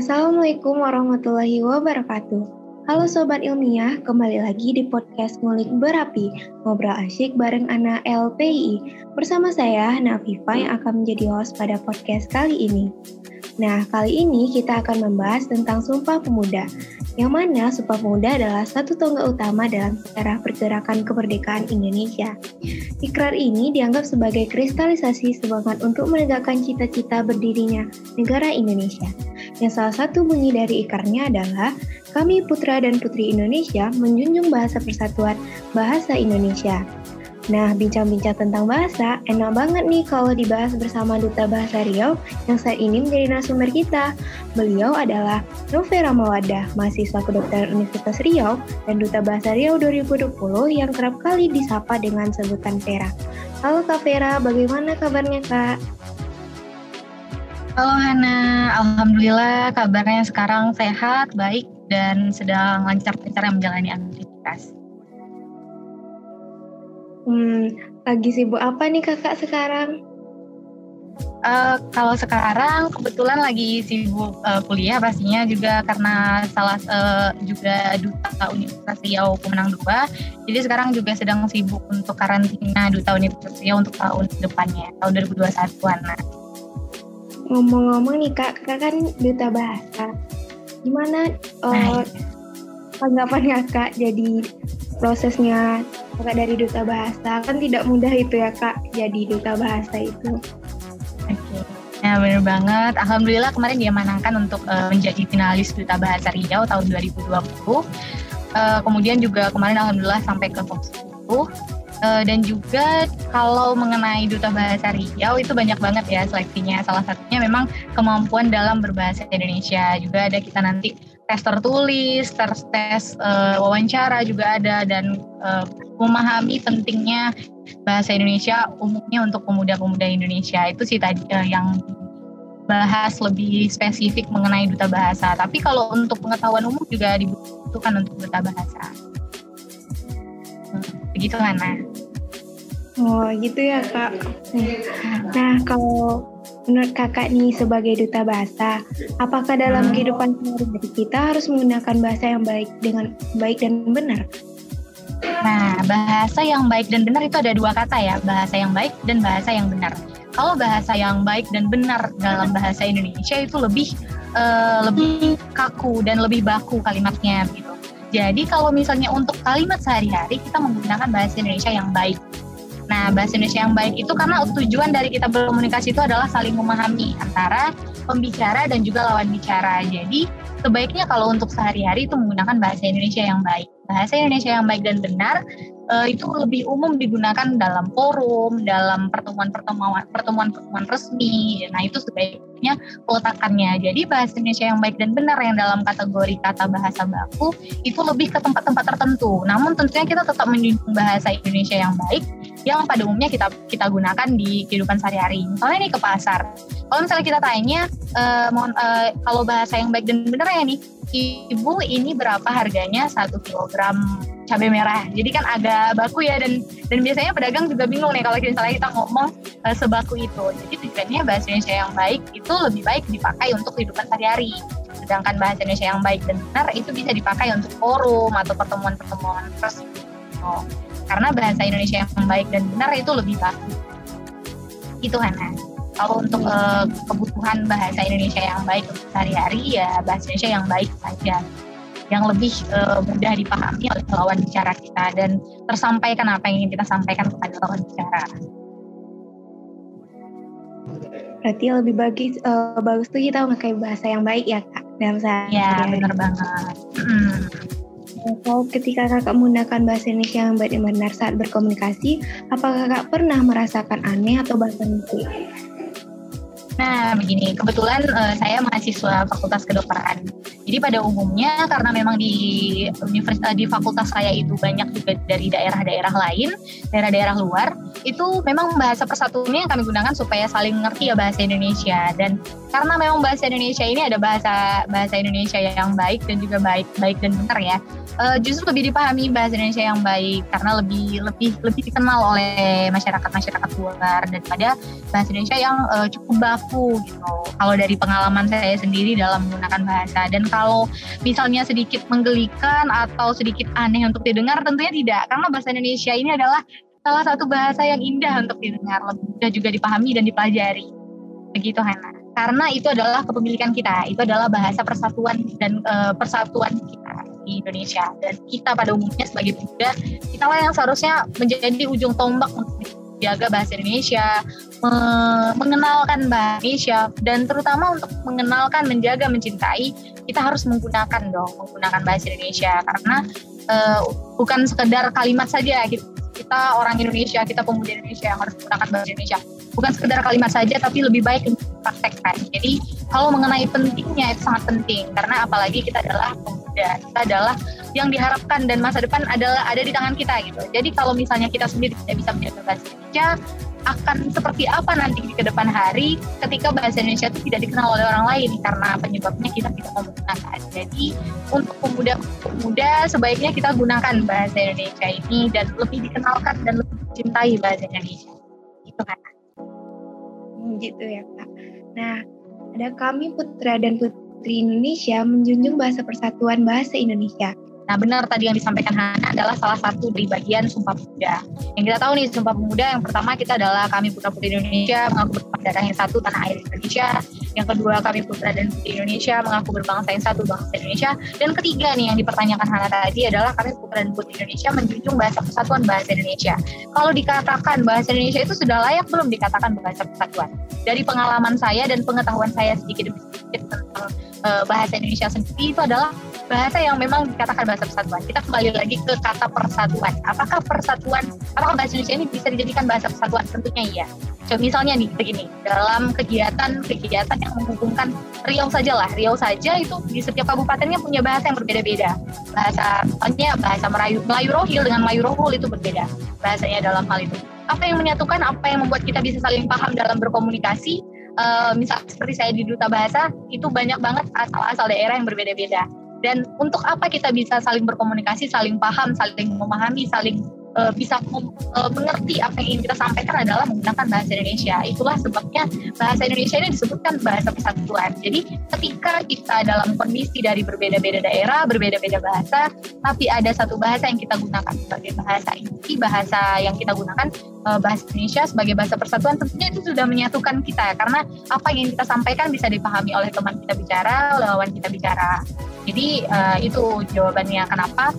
Assalamualaikum warahmatullahi wabarakatuh. Halo Sobat Ilmiah, kembali lagi di podcast Ngulik Berapi, ngobrol asyik bareng anak LPI. Bersama saya, Nafifa yang akan menjadi host pada podcast kali ini. Nah, kali ini kita akan membahas tentang Sumpah Pemuda, yang mana Sumpah Pemuda adalah satu tonggak utama dalam sejarah pergerakan kemerdekaan Indonesia. Ikrar ini dianggap sebagai kristalisasi semangat untuk menegakkan cita-cita berdirinya negara Indonesia. Yang salah satu bunyi dari ikarnya adalah kami putra dan putri Indonesia menjunjung bahasa persatuan bahasa Indonesia. Nah, bincang-bincang tentang bahasa, enak banget nih kalau dibahas bersama Duta Bahasa Riau yang saat ini menjadi narasumber kita. Beliau adalah Novera Mawada, mahasiswa kedokteran Universitas Riau dan Duta Bahasa Riau 2020 yang kerap kali disapa dengan sebutan Vera. Halo Kak Vera, bagaimana kabarnya Kak? Halo Hana, Alhamdulillah kabarnya sekarang sehat, baik, dan sedang lancar-lancar menjalani aktivitas. Hmm, lagi sibuk apa nih kakak sekarang? Uh, kalau sekarang kebetulan lagi sibuk uh, kuliah pastinya juga karena salah uh, juga duta Universitas Riau pemenang dua. Jadi sekarang juga sedang sibuk untuk karantina duta Universitas Riau untuk tahun depannya tahun 2021 nah. Ngomong-ngomong nih kak, kakak kan duta bahasa. Gimana uh, tanggapan kakak jadi prosesnya kakak dari duta bahasa kan tidak mudah itu ya kak jadi duta bahasa itu. Oke, okay. ya benar banget. Alhamdulillah kemarin dia menangkan untuk uh, menjadi finalis duta bahasa Riau tahun 2020. Uh, eh, kemudian juga kemarin alhamdulillah sampai ke Fox 10. Uh, dan juga kalau mengenai duta bahasa Riau itu banyak banget ya seleksinya. Salah satunya memang kemampuan dalam berbahasa Indonesia. Juga ada kita nanti tes tertulis, tes tes uh, wawancara juga ada dan uh, memahami pentingnya bahasa Indonesia umumnya untuk pemuda-pemuda Indonesia itu sih tadi uh, yang bahas lebih spesifik mengenai duta bahasa. Tapi kalau untuk pengetahuan umum juga dibutuhkan untuk duta bahasa. Hmm, begitu Hana. Oh gitu ya kak. Nah kalau Menurut kakak nih sebagai duta bahasa, apakah dalam hmm. kehidupan sehari-hari kita harus menggunakan bahasa yang baik dengan baik dan benar? Nah, bahasa yang baik dan benar itu ada dua kata ya, bahasa yang baik dan bahasa yang benar. Kalau bahasa yang baik dan benar dalam bahasa Indonesia itu lebih uh, lebih kaku dan lebih baku kalimatnya gitu. Jadi kalau misalnya untuk kalimat sehari-hari kita menggunakan bahasa Indonesia yang baik Nah, bahasa Indonesia yang baik itu karena tujuan dari kita berkomunikasi itu adalah saling memahami antara pembicara dan juga lawan bicara. Jadi, sebaiknya kalau untuk sehari-hari itu menggunakan bahasa Indonesia yang baik. Bahasa Indonesia yang baik dan benar uh, itu lebih umum digunakan dalam forum, dalam pertemuan-pertemuan pertemuan-pertemuan resmi. Nah, itu sebaiknya peletakannya. Jadi bahasa Indonesia yang baik dan benar yang dalam kategori kata bahasa baku itu lebih ke tempat-tempat tertentu. Namun tentunya kita tetap menjunjung bahasa Indonesia yang baik yang pada umumnya kita kita gunakan di kehidupan sehari-hari. Misalnya nih ke pasar. Kalau misalnya kita tanya, uh, mohon uh, kalau bahasa yang baik dan benar ya nih, ibu ini berapa harganya satu kilogram cabai merah. Jadi kan agak baku ya dan dan biasanya pedagang juga bingung nih kalau misalnya kita ngomong uh, sebaku itu. Jadi tujuannya bahasa Indonesia yang baik itu lebih baik dipakai untuk kehidupan sehari-hari. Sedangkan bahasa Indonesia yang baik dan benar itu bisa dipakai untuk forum atau pertemuan-pertemuan resmi. Oh, karena bahasa Indonesia yang baik dan benar itu lebih baku. Itu Hana. Kalau untuk uh, kebutuhan bahasa Indonesia yang baik untuk sehari-hari ya bahasa Indonesia yang baik saja yang lebih uh, mudah dipahami oleh lawan bicara kita dan tersampaikan apa yang ingin kita sampaikan kepada lawan bicara. Berarti lebih bagus uh, bagus tuh kita memakai bahasa yang baik ya kak dalam sehari. Ya benar banget. Hmm. Kalau ketika kakak menggunakan bahasa Indonesia yang benar saat berkomunikasi, apakah kakak pernah merasakan aneh atau bahkan lucu? Nah, begini, kebetulan uh, saya mahasiswa Fakultas Kedokteran. Jadi pada umumnya karena memang di universitas di fakultas saya itu banyak juga dari daerah-daerah lain, daerah-daerah luar, itu memang bahasa persatuannya yang kami gunakan supaya saling ngerti ya bahasa Indonesia dan karena memang bahasa Indonesia ini ada bahasa bahasa Indonesia yang baik dan juga baik baik dan benar ya uh, justru lebih dipahami bahasa Indonesia yang baik karena lebih lebih lebih dikenal oleh masyarakat masyarakat luar daripada bahasa Indonesia yang uh, cukup baku baku gitu. Kalau dari pengalaman saya sendiri dalam menggunakan bahasa dan kalau misalnya sedikit menggelikan atau sedikit aneh untuk didengar tentunya tidak karena bahasa Indonesia ini adalah salah satu bahasa yang indah untuk didengar, mudah juga dipahami dan dipelajari. Begitu Hana. Karena itu adalah kepemilikan kita, itu adalah bahasa persatuan dan e, persatuan kita di Indonesia dan kita pada umumnya sebagai pemuda kita lah yang seharusnya menjadi ujung tombak untuk menjaga bahasa Indonesia, me mengenalkan bahasa Indonesia dan terutama untuk mengenalkan, menjaga, mencintai kita harus menggunakan dong menggunakan bahasa Indonesia karena uh, bukan sekedar kalimat saja gitu kita orang Indonesia, kita pemuda Indonesia yang harus menggunakan bahasa Indonesia. Bukan sekedar kalimat saja, tapi lebih baik untuk praktekkan. Jadi kalau mengenai pentingnya itu sangat penting karena apalagi kita adalah pemuda, kita adalah yang diharapkan dan masa depan adalah ada di tangan kita gitu. Jadi kalau misalnya kita sendiri tidak bisa menjaga bahasa Indonesia, akan seperti apa nanti di ke depan hari ketika bahasa Indonesia itu tidak dikenal oleh orang lain karena penyebabnya kita tidak menggunakan. Jadi untuk pemuda-pemuda sebaiknya kita gunakan bahasa Indonesia ini dan lebih dikenalkan dan lebih dicintai bahasa Indonesia. Itu kan? Gitu ya kak. Nah ada kami putra dan putri Indonesia menjunjung bahasa persatuan bahasa Indonesia. Nah benar tadi yang disampaikan Hana adalah salah satu dari bagian Sumpah Pemuda. Yang kita tahu nih Sumpah Pemuda yang pertama kita adalah kami putra putri Indonesia mengaku berpangkat darah yang satu tanah air Indonesia. Yang kedua kami putra dan putri Indonesia mengaku berbangsa yang satu bangsa Indonesia. Dan ketiga nih yang dipertanyakan Hana tadi adalah kami putra dan putri Indonesia menjunjung bahasa persatuan bahasa Indonesia. Kalau dikatakan bahasa Indonesia itu sudah layak belum dikatakan bahasa persatuan? Dari pengalaman saya dan pengetahuan saya sedikit demi sedikit tentang uh, bahasa Indonesia sendiri itu adalah bahasa yang memang dikatakan bahasa persatuan. Kita kembali lagi ke kata persatuan. Apakah persatuan, apakah bahasa Indonesia ini bisa dijadikan bahasa persatuan? Tentunya iya. So, misalnya nih begini, dalam kegiatan-kegiatan yang menghubungkan Riau saja lah, Riau saja itu di setiap kabupatennya punya bahasa yang berbeda-beda. Bahasa, misalnya bahasa Melayu, Melayu Rohil dengan Melayu Rohul itu berbeda bahasanya dalam hal itu. Apa yang menyatukan, apa yang membuat kita bisa saling paham dalam berkomunikasi, uh, misal seperti saya di duta bahasa itu banyak banget asal-asal daerah yang berbeda-beda dan untuk apa kita bisa saling berkomunikasi, saling paham, saling memahami, saling uh, bisa uh, mengerti apa yang ingin kita sampaikan adalah menggunakan bahasa Indonesia. Itulah sebabnya bahasa Indonesia ini disebutkan bahasa persatuan. Jadi ketika kita dalam kondisi dari berbeda-beda daerah, berbeda-beda bahasa, tapi ada satu bahasa yang kita gunakan sebagai bahasa inti, bahasa yang kita gunakan uh, bahasa Indonesia sebagai bahasa persatuan, tentunya itu sudah menyatukan kita karena apa yang kita sampaikan bisa dipahami oleh teman kita bicara, lawan kita bicara. Jadi uh, itu jawabannya kenapa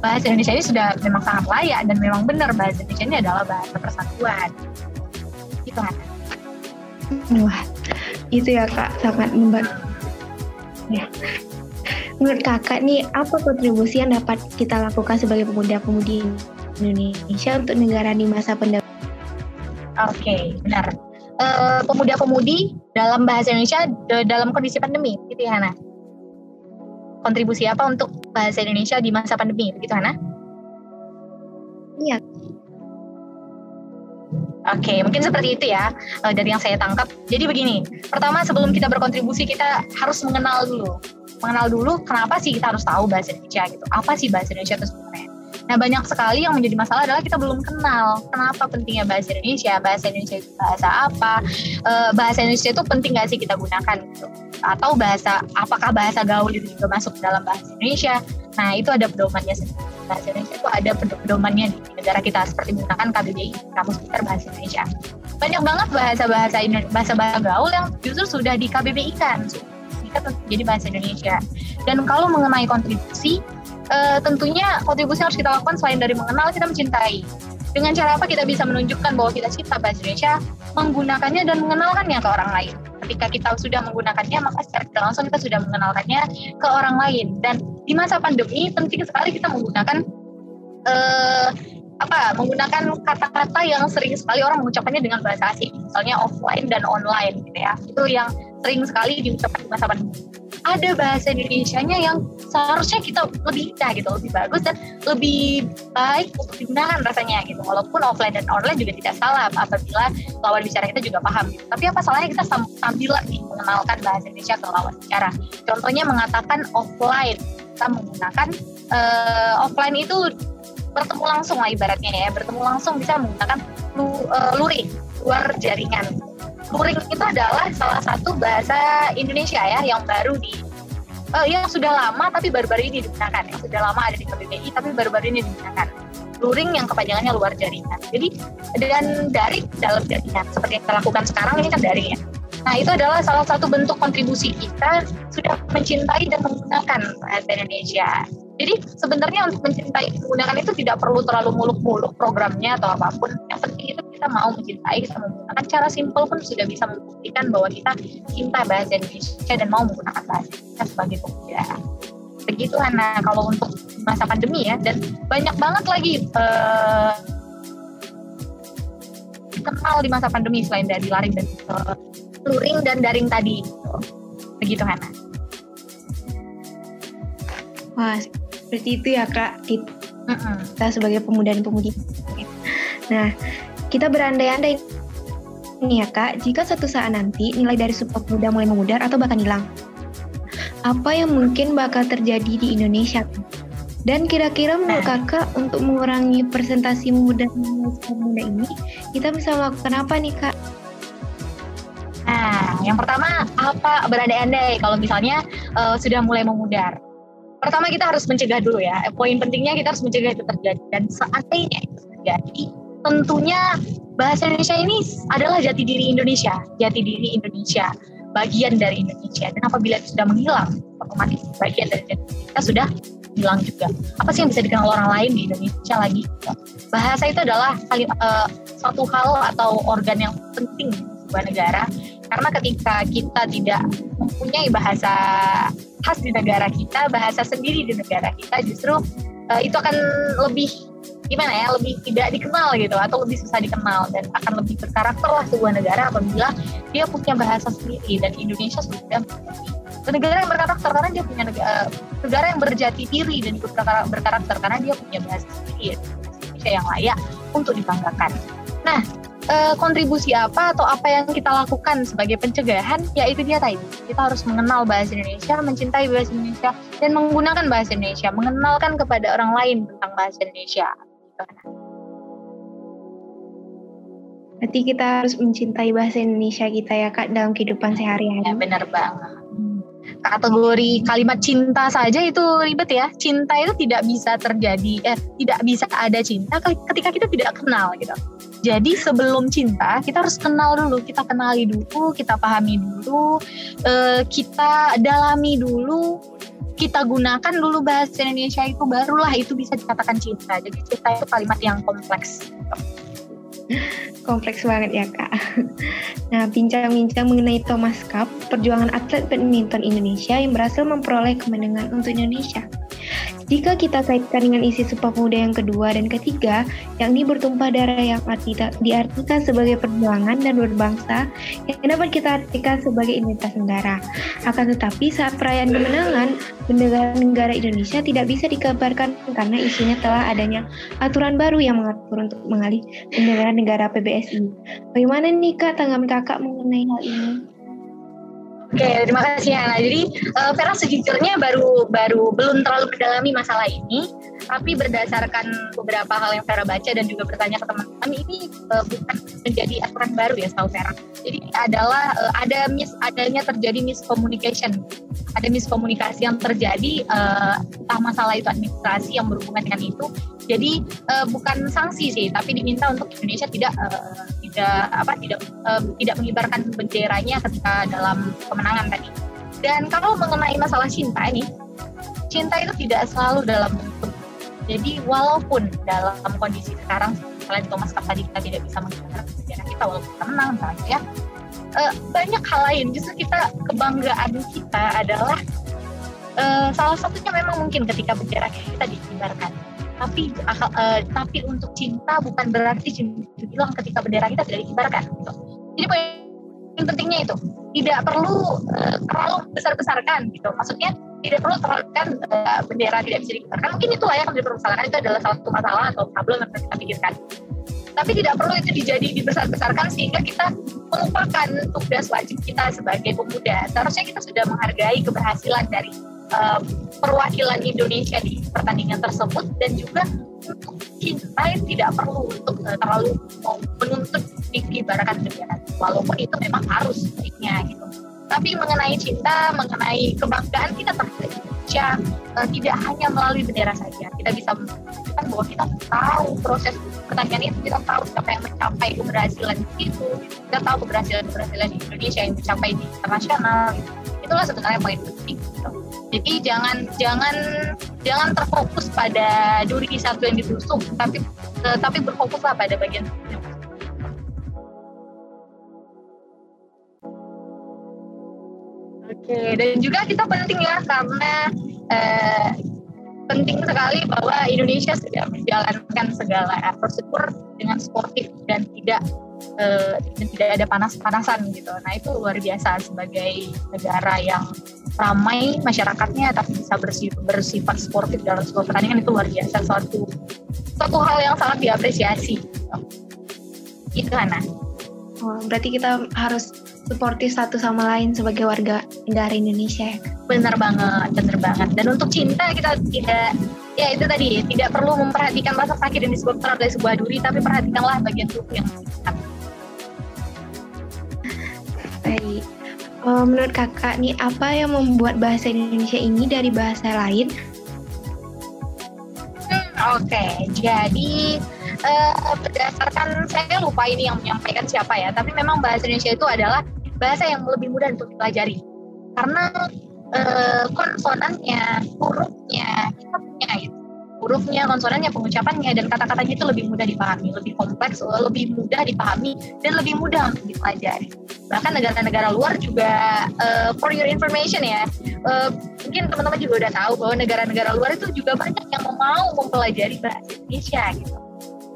bahasa Indonesia ini sudah memang sangat layak dan memang benar bahasa Indonesia ini adalah bahasa persatuan. Itu kan? Wah, itu ya kak sangat membantu. Ya. Menurut kakak nih, apa kontribusi yang dapat kita lakukan sebagai pemuda-pemudi Indonesia untuk negara di masa pandemi? Oke, okay, benar. Uh, pemuda-pemudi dalam bahasa Indonesia dalam kondisi pandemi, gitu ya Hana? Kontribusi apa untuk bahasa Indonesia di masa pandemi, begitu Hana? Iya. Oke, mungkin seperti itu ya uh, dari yang saya tangkap. Jadi begini, pertama sebelum kita berkontribusi kita harus mengenal dulu, mengenal dulu kenapa sih kita harus tahu bahasa Indonesia gitu. Apa sih bahasa Indonesia itu sebenarnya? Nah banyak sekali yang menjadi masalah adalah kita belum kenal kenapa pentingnya bahasa Indonesia, bahasa Indonesia itu bahasa apa, uh, bahasa Indonesia itu penting gak sih kita gunakan gitu atau bahasa apakah bahasa gaul itu juga masuk dalam bahasa Indonesia? Nah itu ada pedomannya sendiri. Bahasa Indonesia itu ada pedomannya di negara kita seperti menggunakan KBBI Kamus Besar Bahasa Indonesia. Banyak banget bahasa-bahasa bahasa bahasa gaul yang justru sudah di KBBI kan kita jadi bahasa Indonesia. Dan kalau mengenai kontribusi uh, tentunya kontribusi harus kita lakukan selain dari mengenal kita mencintai. Dengan cara apa kita bisa menunjukkan bahwa kita cinta bahasa Indonesia menggunakannya dan mengenalkannya ke orang lain ketika kita sudah menggunakannya maka secara tidak langsung kita sudah mengenalkannya ke orang lain. Dan di masa pandemi penting sekali kita menggunakan uh, apa menggunakan kata-kata yang sering sekali orang mengucapkannya dengan bahasa asing misalnya offline dan online gitu ya. Itu yang sering sekali diucapkan di masa pandemi ada bahasa Indonesia-nya yang seharusnya kita lebih indah gitu, lebih bagus dan lebih baik untuk digunakan rasanya gitu. Walaupun offline dan online juga tidak salah apabila lawan bicara kita juga paham gitu. Tapi apa salahnya kita sambil nih mengenalkan bahasa Indonesia ke lawan bicara. Contohnya mengatakan offline, kita menggunakan uh, offline itu bertemu langsung lah ibaratnya ya, bertemu langsung bisa menggunakan lu, uh, luring, luar jaringan luring itu adalah salah satu bahasa Indonesia ya yang baru di uh, yang sudah lama tapi baru-baru ini digunakan yang sudah lama ada di KBBI tapi baru-baru ini digunakan luring yang kepanjangannya luar jaringan jadi dan daring dalam jaringan seperti yang kita lakukan sekarang ini kan daring ya Nah, itu adalah salah satu bentuk kontribusi kita sudah mencintai dan menggunakan bahasa Indonesia. Jadi sebenarnya untuk mencintai menggunakan itu tidak perlu terlalu muluk-muluk programnya atau apa pun. Yang itu kita mau mencintai, kita menggunakan cara simpel pun sudah bisa membuktikan bahwa kita cinta bahasa Indonesia dan mau menggunakan bahasa Indonesia sebagai pemuda. Begitu Hana kalau untuk masa pandemi ya dan banyak banget lagi uh, kenal di masa pandemi selain dari laring dan uh, luring dan daring tadi. Begitu Hana. Wah, seperti itu ya Kak. Kita sebagai pemuda dan pemudi. Nah, kita berandai-andai nih ya Kak, jika suatu saat nanti nilai dari Sumpah Pemuda mulai memudar atau bahkan hilang. Apa yang mungkin bakal terjadi di Indonesia? Dan kira-kira menurut kakak untuk mengurangi presentasi muda muda ini, kita bisa melakukan apa nih kak? Nah, yang pertama apa berandai-andai kalau misalnya uh, sudah mulai memudar. Pertama kita harus mencegah dulu ya. Poin pentingnya kita harus mencegah itu terjadi dan seandainya itu terjadi, tentunya bahasa Indonesia ini adalah jati diri Indonesia, jati diri Indonesia, bagian dari Indonesia. Dan apabila itu sudah menghilang, otomatis bagian dari kita sudah hilang juga. Apa sih yang bisa dikenal orang lain di Indonesia lagi? Bahasa itu adalah uh, suatu hal atau organ yang penting sebuah negara karena ketika kita tidak mempunyai bahasa khas di negara kita, bahasa sendiri di negara kita, justru uh, itu akan lebih gimana ya, lebih tidak dikenal gitu atau lebih susah dikenal dan akan lebih berkarakter lah sebuah negara apabila dia punya bahasa sendiri dan Indonesia sudah negara yang berkarakter karena dia punya negara, negara yang berjati diri dan berkarakter karena dia punya bahasa sendiri Indonesia yang layak untuk dibanggakan. Nah, uh, kontribusi apa atau apa yang kita lakukan sebagai pencegahan yaitu dia tadi kita harus mengenal bahasa Indonesia mencintai bahasa Indonesia dan menggunakan bahasa Indonesia mengenalkan kepada orang lain tentang bahasa Indonesia Berarti kita harus mencintai bahasa Indonesia kita ya kak dalam kehidupan sehari-hari. Ya benar banget. Kategori kalimat cinta saja itu ribet ya. Cinta itu tidak bisa terjadi, eh tidak bisa ada cinta ketika kita tidak kenal gitu. Jadi sebelum cinta kita harus kenal dulu, kita kenali dulu, kita pahami dulu, uh, kita dalami dulu, kita gunakan dulu bahasa Indonesia itu barulah itu bisa dikatakan cinta. Jadi cinta itu kalimat yang kompleks. Kompleks banget ya kak. Nah, bincang-bincang mengenai Thomas Cup, perjuangan atlet badminton Indonesia yang berhasil memperoleh kemenangan untuk Indonesia. Jika kita kaitkan dengan isi Sumpah Pemuda yang kedua dan ketiga, yakni bertumpah darah yang arti, diartikan sebagai perjuangan dan berbangsa, yang dapat kita artikan sebagai identitas negara. Akan tetapi saat perayaan kemenangan, bendera negara Indonesia tidak bisa dikabarkan karena isinya telah adanya aturan baru yang mengatur untuk mengalih bendera negara PBSI. Bagaimana nih Kak tanggapan Kakak mengenai hal ini? Oke, terima kasih Ana. Jadi uh, Vera sejujurnya baru baru belum terlalu mendalami masalah ini, tapi berdasarkan beberapa hal yang Vera baca dan juga bertanya ke teman-teman ini uh, bukan menjadi aturan baru ya setahu Vera. Jadi adalah uh, ada mis adanya terjadi miscommunication, ada miskomunikasi yang terjadi uh, entah masalah itu administrasi yang berhubungan dengan itu. Jadi uh, bukan sanksi sih, tapi diminta untuk Indonesia tidak uh, tidak apa tidak uh, tidak mengibarkan benderanya ketika dalam kemenangan tadi. Dan kalau mengenai masalah cinta ini, cinta itu tidak selalu dalam bentuk. Jadi walaupun dalam kondisi sekarang, misalnya Thomas Cup tadi kita tidak bisa mengibarkan bendera kita walaupun kita menang misalnya ya, uh, banyak hal lain. Justru kita kebanggaan kita adalah uh, salah satunya memang mungkin ketika bendera kita dikibarkan tapi uh, tapi untuk cinta bukan berarti cinta hilang ketika bendera kita tidak dikibarkan gitu. jadi poin pentingnya itu tidak perlu uh, terlalu besar besarkan gitu maksudnya tidak perlu terlalu kan uh, bendera tidak bisa dikibarkan mungkin itu layak untuk dipermasalahkan itu adalah satu masalah atau problem yang kita pikirkan tapi tidak perlu itu dijadi dibesar-besarkan sehingga kita melupakan tugas wajib kita sebagai pemuda seharusnya kita sudah menghargai keberhasilan dari uh, perwakilan Indonesia di pertandingan tersebut dan juga cinta tidak perlu untuk uh, terlalu menuntut diibaratkan negara walaupun itu memang harus baiknya gitu tapi mengenai cinta mengenai kebanggaan kita terhadap Indonesia uh, tidak hanya melalui bendera saja kita bisa menunjukkan bahwa kita tahu proses pertanyaan itu kita tahu siapa yang mencapai keberhasilan itu kita tahu keberhasilan keberhasilan di Indonesia yang mencapai di internasional gitu. itulah sebenarnya poin penting gitu. jadi jangan jangan jangan terfokus pada duri satu yang ditusuk tapi uh, tapi berfokuslah pada bagian yang Oke, dan juga kita penting ya karena eh, penting sekali bahwa Indonesia sudah menjalankan segala prosedur dengan sportif dan tidak eh, tidak ada panas-panasan gitu. Nah itu luar biasa sebagai negara yang ramai masyarakatnya tapi bisa bersifat, bersifat sportif dalam sebuah pertandingan itu luar biasa suatu suatu hal yang sangat diapresiasi. Gitu. Itu Hana. Oh, berarti kita harus suportif satu sama lain sebagai warga negara Indonesia. Ya benar banget benar banget. Dan untuk cinta kita tidak ya itu tadi tidak perlu memperhatikan rasa sakit yang disebabkan oleh sebuah duri tapi perhatikanlah bagian tubuh yang baik. Uh, menurut kakak nih apa yang membuat bahasa Indonesia ini dari bahasa lain? Hmm, oke. Okay. jadi uh, berdasarkan saya lupa ini yang menyampaikan siapa ya tapi memang bahasa Indonesia itu adalah bahasa yang lebih mudah untuk dipelajari karena uh, konsonannya, hurufnya kita punya gitu. Hurufnya, konsonannya, pengucapannya dan kata-katanya itu lebih mudah dipahami, lebih kompleks, lebih mudah dipahami dan lebih mudah untuk dipelajari. Bahkan negara-negara luar juga uh, for your information ya, uh, mungkin teman-teman juga udah tahu bahwa negara-negara luar itu juga banyak yang mau mempelajari bahasa Indonesia gitu.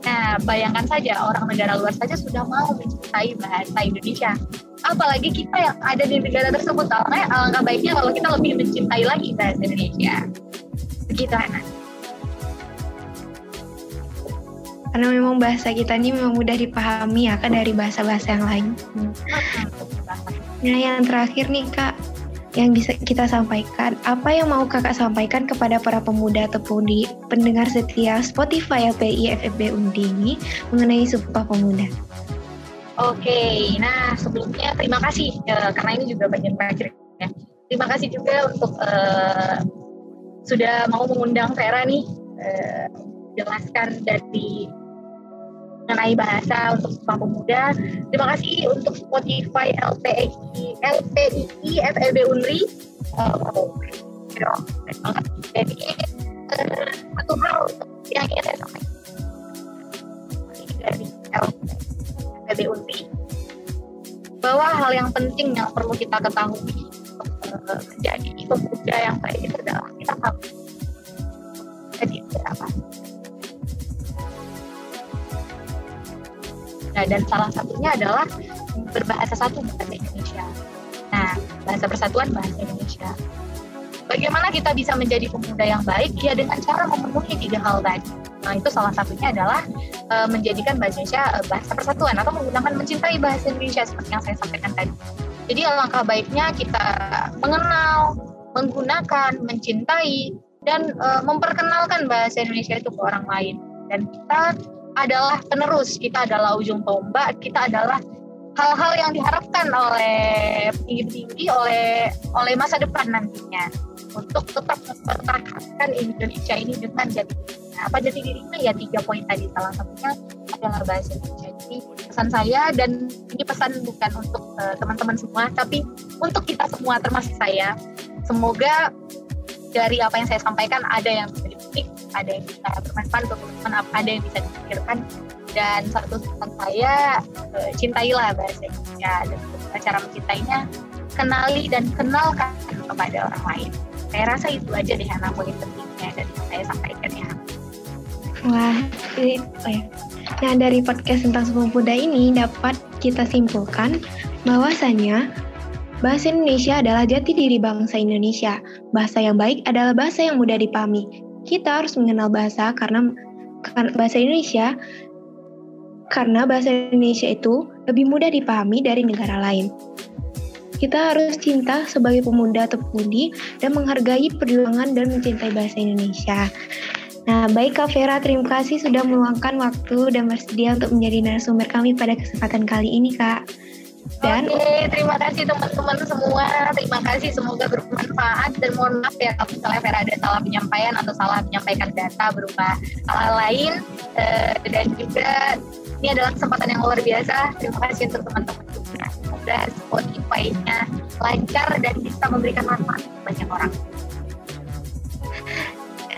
Nah, bayangkan saja orang negara luar saja sudah mau mencintai bahasa Indonesia apalagi kita yang ada di negara tersebut alangkah, alangkah baiknya kalau kita lebih mencintai lagi bahasa Indonesia. Begitu Hana. Karena memang bahasa kita ini memang mudah dipahami ya kan dari bahasa-bahasa yang lain. Nah yang terakhir nih kak yang bisa kita sampaikan. Apa yang mau kakak sampaikan kepada para pemuda atau di pendengar setia Spotify LPI FFB Undi ini mengenai Sumpah Pemuda Oke, nah sebelumnya terima kasih uh, karena ini juga bagian terakhir ya. Terima kasih juga untuk uh, sudah mau mengundang Vera nih uh, jelaskan dari mengenai bahasa untuk Sumpah Pemuda. Terima kasih untuk Spotify LPI LPI FEB Unri. Jadi satu hal yang ingin saya sampaikan dari LPI PB Unti bahwa hal yang penting yang perlu kita ketahui uh, menjadi pemuda yang baik itu adalah kita harus jadi apa Nah, dan salah satunya adalah berbahasa satu bahasa Indonesia. Nah, bahasa persatuan bahasa Indonesia. Bagaimana kita bisa menjadi pemuda yang baik? Ya dengan cara memenuhi tiga hal tadi Nah, itu salah satunya adalah uh, menjadikan bahasa Indonesia uh, bahasa persatuan atau menggunakan mencintai bahasa Indonesia seperti yang saya sampaikan tadi. Jadi alangkah baiknya kita mengenal, menggunakan, mencintai dan uh, memperkenalkan bahasa Indonesia itu ke orang lain. Dan kita adalah penerus, kita adalah ujung tombak, kita adalah hal-hal yang diharapkan oleh tinggi-tinggi oleh oleh masa depan nantinya untuk tetap mempertahankan Indonesia ini dengan jati dirinya. Apa jati dirinya? Ya tiga poin tadi. Salah satunya adalah bahasa Indonesia. Jadi pesan saya dan ini pesan bukan untuk uh, teman-teman semua, tapi untuk kita semua termasuk saya. Semoga dari apa yang saya sampaikan ada yang bisa dipetik, ada yang bisa bermanfaat untuk teman-teman, ada yang bisa dipikirkan. Dan satu pesan saya, uh, cintailah bahasa Indonesia dan cara mencintainya kenali dan kenalkan kepada orang lain saya rasa itu aja deh anak poin pentingnya dari saya sampaikan ya wah ini oh ya. nah dari podcast tentang suku muda ini dapat kita simpulkan bahwasanya Bahasa Indonesia adalah jati diri bangsa Indonesia. Bahasa yang baik adalah bahasa yang mudah dipahami. Kita harus mengenal bahasa karena bahasa Indonesia karena bahasa Indonesia itu lebih mudah dipahami dari negara lain. Kita harus cinta sebagai pemuda atau pemudi dan menghargai perjuangan dan mencintai bahasa Indonesia. Nah, baik Kak Vera, terima kasih sudah meluangkan waktu dan bersedia untuk menjadi narasumber kami pada kesempatan kali ini, Kak. Dan Oke, terima kasih teman-teman semua. Terima kasih semoga bermanfaat dan mohon maaf ya kalau misalnya Vera ada salah penyampaian atau salah menyampaikan data berupa hal lain uh, dan juga ini adalah kesempatan yang luar biasa. Terima kasih untuk teman-teman juga. Semoga Spotify-nya lancar dan bisa memberikan manfaat banyak orang.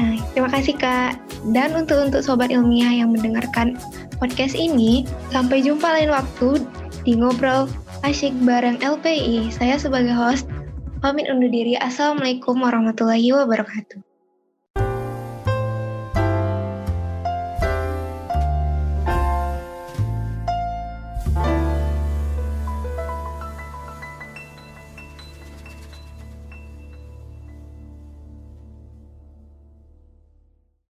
Eh, terima kasih Kak. Dan untuk untuk sobat ilmiah yang mendengarkan podcast ini, sampai jumpa lain waktu di ngobrol asyik bareng LPI. Saya sebagai host pamit undur diri. Assalamualaikum warahmatullahi wabarakatuh.